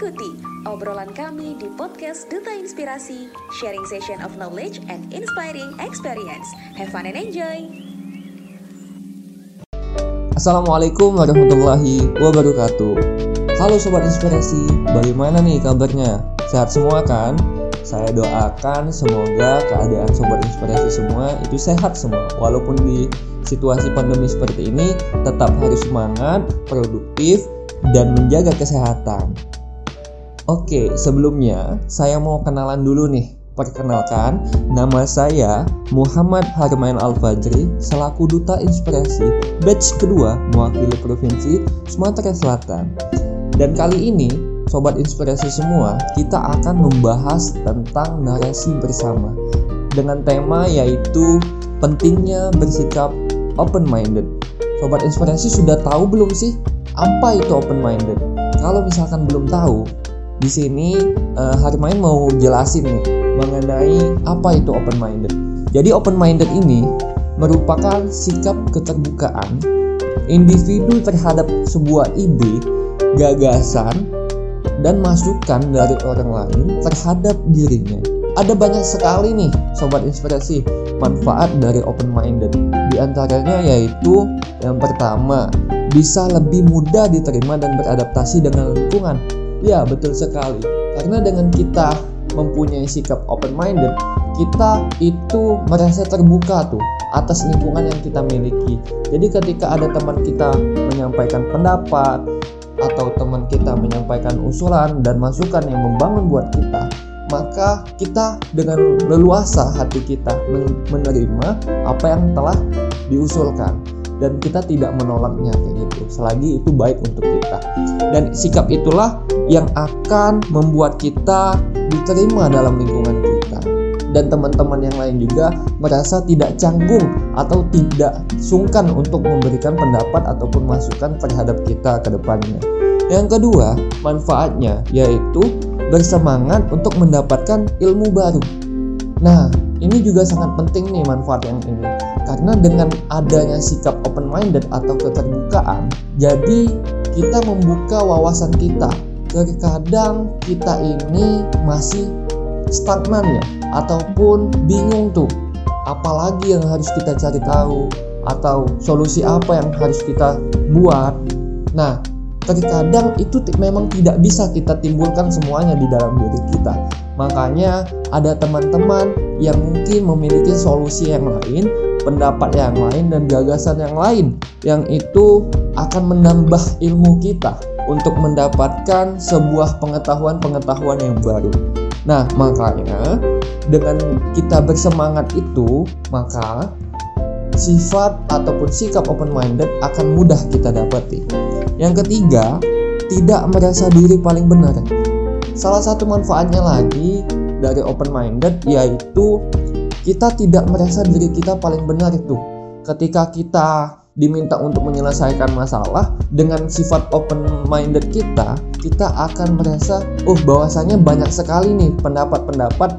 Ikuti obrolan kami di podcast Duta Inspirasi, sharing session of knowledge and inspiring experience. Have fun and enjoy! Assalamualaikum warahmatullahi wabarakatuh Halo Sobat Inspirasi, bagaimana nih kabarnya? Sehat semua kan? Saya doakan semoga keadaan Sobat Inspirasi semua itu sehat semua Walaupun di situasi pandemi seperti ini tetap harus semangat, produktif, dan menjaga kesehatan Oke, sebelumnya saya mau kenalan dulu nih. Perkenalkan, nama saya Muhammad Harmain Al-Fajri selaku Duta Inspirasi batch kedua mewakili Provinsi Sumatera Selatan. Dan kali ini, Sobat Inspirasi semua, kita akan membahas tentang narasi bersama dengan tema yaitu pentingnya bersikap open-minded. Sobat Inspirasi sudah tahu belum sih apa itu open-minded? Kalau misalkan belum tahu, di sini uh, Harmain mau jelasin nih mengenai apa itu open minded. Jadi open minded ini merupakan sikap keterbukaan individu terhadap sebuah ide, gagasan, dan masukan dari orang lain terhadap dirinya. Ada banyak sekali nih sobat inspirasi manfaat dari open minded. Di antaranya yaitu yang pertama, bisa lebih mudah diterima dan beradaptasi dengan lingkungan Ya, betul sekali. Karena dengan kita mempunyai sikap open minded, kita itu merasa terbuka tuh atas lingkungan yang kita miliki. Jadi ketika ada teman kita menyampaikan pendapat atau teman kita menyampaikan usulan dan masukan yang membangun buat kita, maka kita dengan leluasa hati kita menerima apa yang telah diusulkan dan kita tidak menolaknya gitu selagi itu baik untuk kita dan sikap itulah yang akan membuat kita diterima dalam lingkungan kita dan teman-teman yang lain juga merasa tidak canggung atau tidak sungkan untuk memberikan pendapat ataupun masukan terhadap kita ke depannya. Yang kedua, manfaatnya yaitu bersemangat untuk mendapatkan ilmu baru. Nah, ini juga sangat penting nih manfaat yang ini. Karena dengan adanya sikap open minded atau keterbukaan jadi kita membuka wawasan kita terkadang kita ini masih stagnan ya ataupun bingung tuh apalagi yang harus kita cari tahu atau solusi apa yang harus kita buat. Nah terkadang itu memang tidak bisa kita timbulkan semuanya di dalam diri kita. Makanya ada teman-teman yang mungkin memiliki solusi yang lain, pendapat yang lain, dan gagasan yang lain, yang itu akan menambah ilmu kita untuk mendapatkan sebuah pengetahuan-pengetahuan yang baru. Nah, makanya dengan kita bersemangat itu, maka sifat ataupun sikap open minded akan mudah kita dapati. Yang ketiga, tidak merasa diri paling benar. Salah satu manfaatnya lagi dari open minded yaitu kita tidak merasa diri kita paling benar itu. Ketika kita diminta untuk menyelesaikan masalah dengan sifat open minded kita kita akan merasa oh bahwasanya banyak sekali nih pendapat-pendapat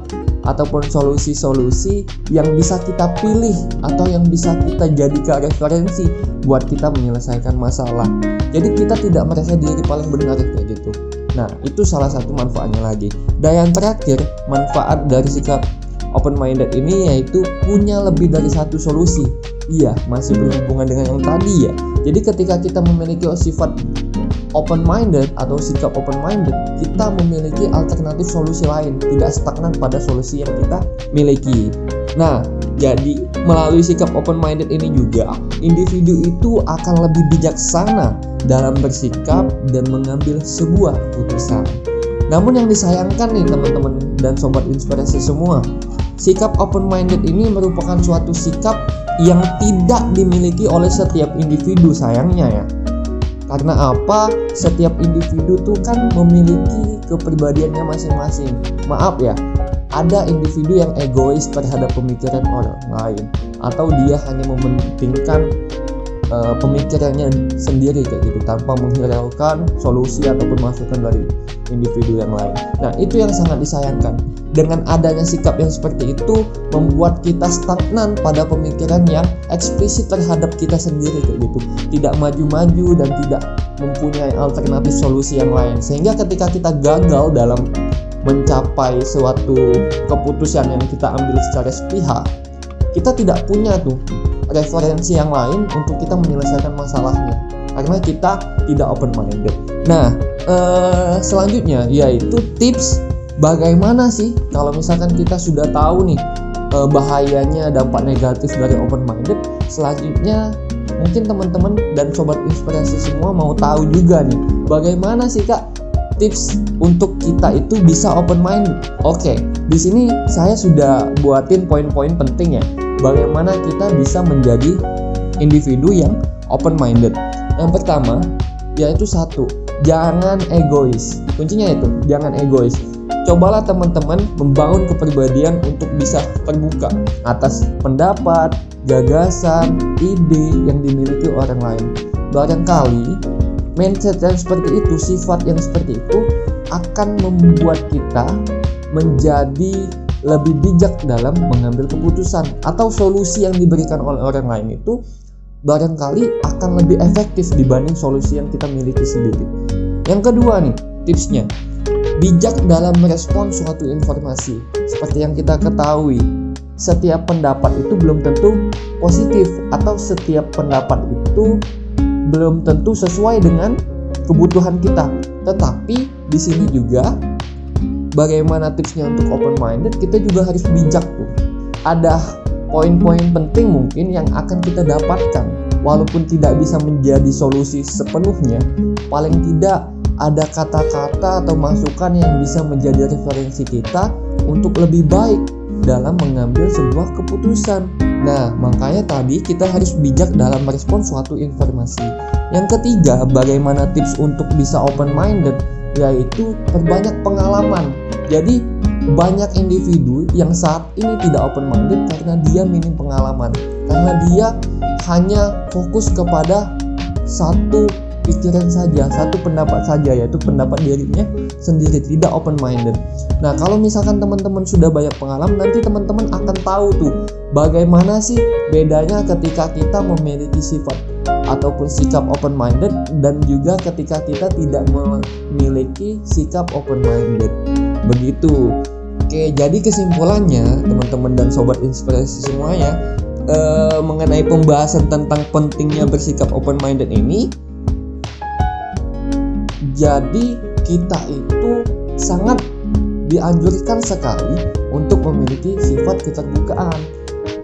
ataupun solusi-solusi yang bisa kita pilih atau yang bisa kita jadikan referensi buat kita menyelesaikan masalah. Jadi kita tidak merasa diri paling benar kayak gitu Nah, itu salah satu manfaatnya lagi. Dan yang terakhir, manfaat dari sikap open minded ini yaitu punya lebih dari satu solusi. Iya, masih berhubungan dengan yang tadi ya. Jadi ketika kita memiliki sifat open minded atau sikap open minded, kita memiliki alternatif solusi lain, tidak stagnan pada solusi yang kita miliki. Nah, jadi melalui sikap open minded ini juga individu itu akan lebih bijaksana dalam bersikap dan mengambil sebuah keputusan. Namun yang disayangkan nih teman-teman dan sobat inspirasi semua, sikap open minded ini merupakan suatu sikap yang tidak dimiliki oleh setiap individu sayangnya ya. Karena apa? Setiap individu tuh kan memiliki kepribadiannya masing-masing. Maaf ya, ada individu yang egois terhadap pemikiran orang lain atau dia hanya mementingkan uh, pemikirannya sendiri kayak gitu tanpa menghiraukan solusi ataupun masukan dari individu yang lain. Nah, itu yang sangat disayangkan. Dengan adanya sikap yang seperti itu membuat kita stagnan pada pemikiran yang eksplisit terhadap kita sendiri kayak gitu. Tidak maju-maju dan tidak mempunyai alternatif solusi yang lain sehingga ketika kita gagal dalam mencapai suatu keputusan yang kita ambil secara sepihak kita tidak punya tuh referensi yang lain untuk kita menyelesaikan masalahnya karena kita tidak open minded. Nah, eh, selanjutnya yaitu tips bagaimana sih kalau misalkan kita sudah tahu nih eh, bahayanya dampak negatif dari open minded. Selanjutnya mungkin teman-teman dan sobat inspirasi semua mau tahu juga nih bagaimana sih kak tips untuk kita itu bisa open mind. Oke, di sini saya sudah buatin poin-poin penting ya bagaimana kita bisa menjadi individu yang open minded. Yang pertama yaitu satu, jangan egois. Kuncinya itu, jangan egois. Cobalah teman-teman membangun kepribadian untuk bisa terbuka atas pendapat, gagasan, ide yang dimiliki orang lain. Barangkali mindset yang seperti itu, sifat yang seperti itu akan membuat kita menjadi lebih bijak dalam mengambil keputusan atau solusi yang diberikan oleh orang lain itu barangkali akan lebih efektif dibanding solusi yang kita miliki sendiri. Yang kedua nih, tipsnya bijak dalam merespon suatu informasi. Seperti yang kita ketahui, setiap pendapat itu belum tentu positif atau setiap pendapat itu belum tentu sesuai dengan kebutuhan kita. Tetapi di sini juga bagaimana tipsnya untuk open minded kita juga harus bijak tuh ada poin-poin penting mungkin yang akan kita dapatkan walaupun tidak bisa menjadi solusi sepenuhnya paling tidak ada kata-kata atau masukan yang bisa menjadi referensi kita untuk lebih baik dalam mengambil sebuah keputusan. Nah, makanya tadi kita harus bijak dalam merespon suatu informasi. Yang ketiga, bagaimana tips untuk bisa open minded yaitu perbanyak pengalaman. Jadi banyak individu yang saat ini tidak open minded karena dia minim pengalaman, karena dia hanya fokus kepada satu pikiran saja, satu pendapat saja yaitu pendapat dirinya sendiri, tidak open minded. Nah, kalau misalkan teman-teman sudah banyak pengalaman, nanti teman-teman akan tahu tuh bagaimana sih bedanya ketika kita memiliki sifat ataupun sikap open minded dan juga ketika kita tidak memiliki sikap open minded. Begitu. Oke, jadi kesimpulannya teman-teman dan sobat inspirasi semuanya eh, mengenai pembahasan tentang pentingnya bersikap open minded ini jadi kita itu sangat dianjurkan sekali untuk memiliki sifat keterbukaan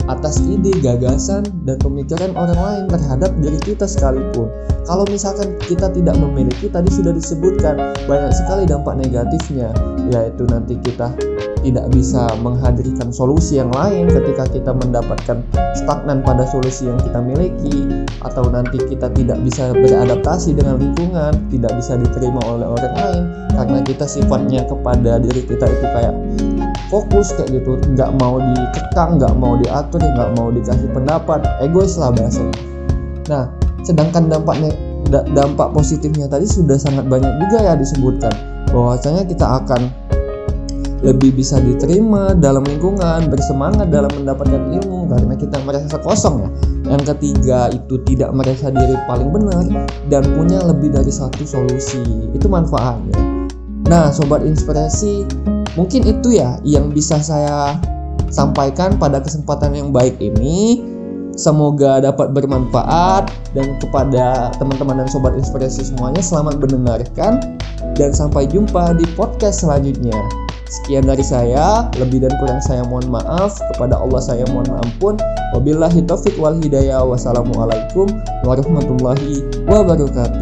atas ide, gagasan, dan pemikiran orang lain terhadap diri kita sekalipun. Kalau misalkan kita tidak memiliki, tadi sudah disebutkan banyak sekali dampak negatifnya, yaitu nanti kita tidak bisa menghadirkan solusi yang lain ketika kita mendapatkan stagnan pada solusi yang kita miliki, atau nanti kita tidak bisa beradaptasi dengan lingkungan, tidak bisa diterima oleh orang lain karena kita sifatnya kepada diri kita itu kayak fokus kayak gitu. Nggak mau dikekang nggak mau diatur nggak mau dikasih pendapat. Egois lah bahasanya nah sedangkan dampaknya dampak positifnya tadi sudah sangat banyak juga ya disebutkan. Bahwasanya kita akan lebih bisa diterima dalam lingkungan, bersemangat dalam mendapatkan ilmu karena kita merasa kosong ya. Yang ketiga itu tidak merasa diri paling benar dan punya lebih dari satu solusi. Itu manfaatnya. Nah, sobat inspirasi, Mungkin itu ya yang bisa saya sampaikan pada kesempatan yang baik ini. Semoga dapat bermanfaat dan kepada teman-teman dan sobat inspirasi semuanya selamat mendengarkan dan sampai jumpa di podcast selanjutnya. Sekian dari saya, lebih dan kurang saya mohon maaf, kepada Allah saya mohon ampun. Wabillahi taufik wal hidayah. Wassalamualaikum warahmatullahi wabarakatuh.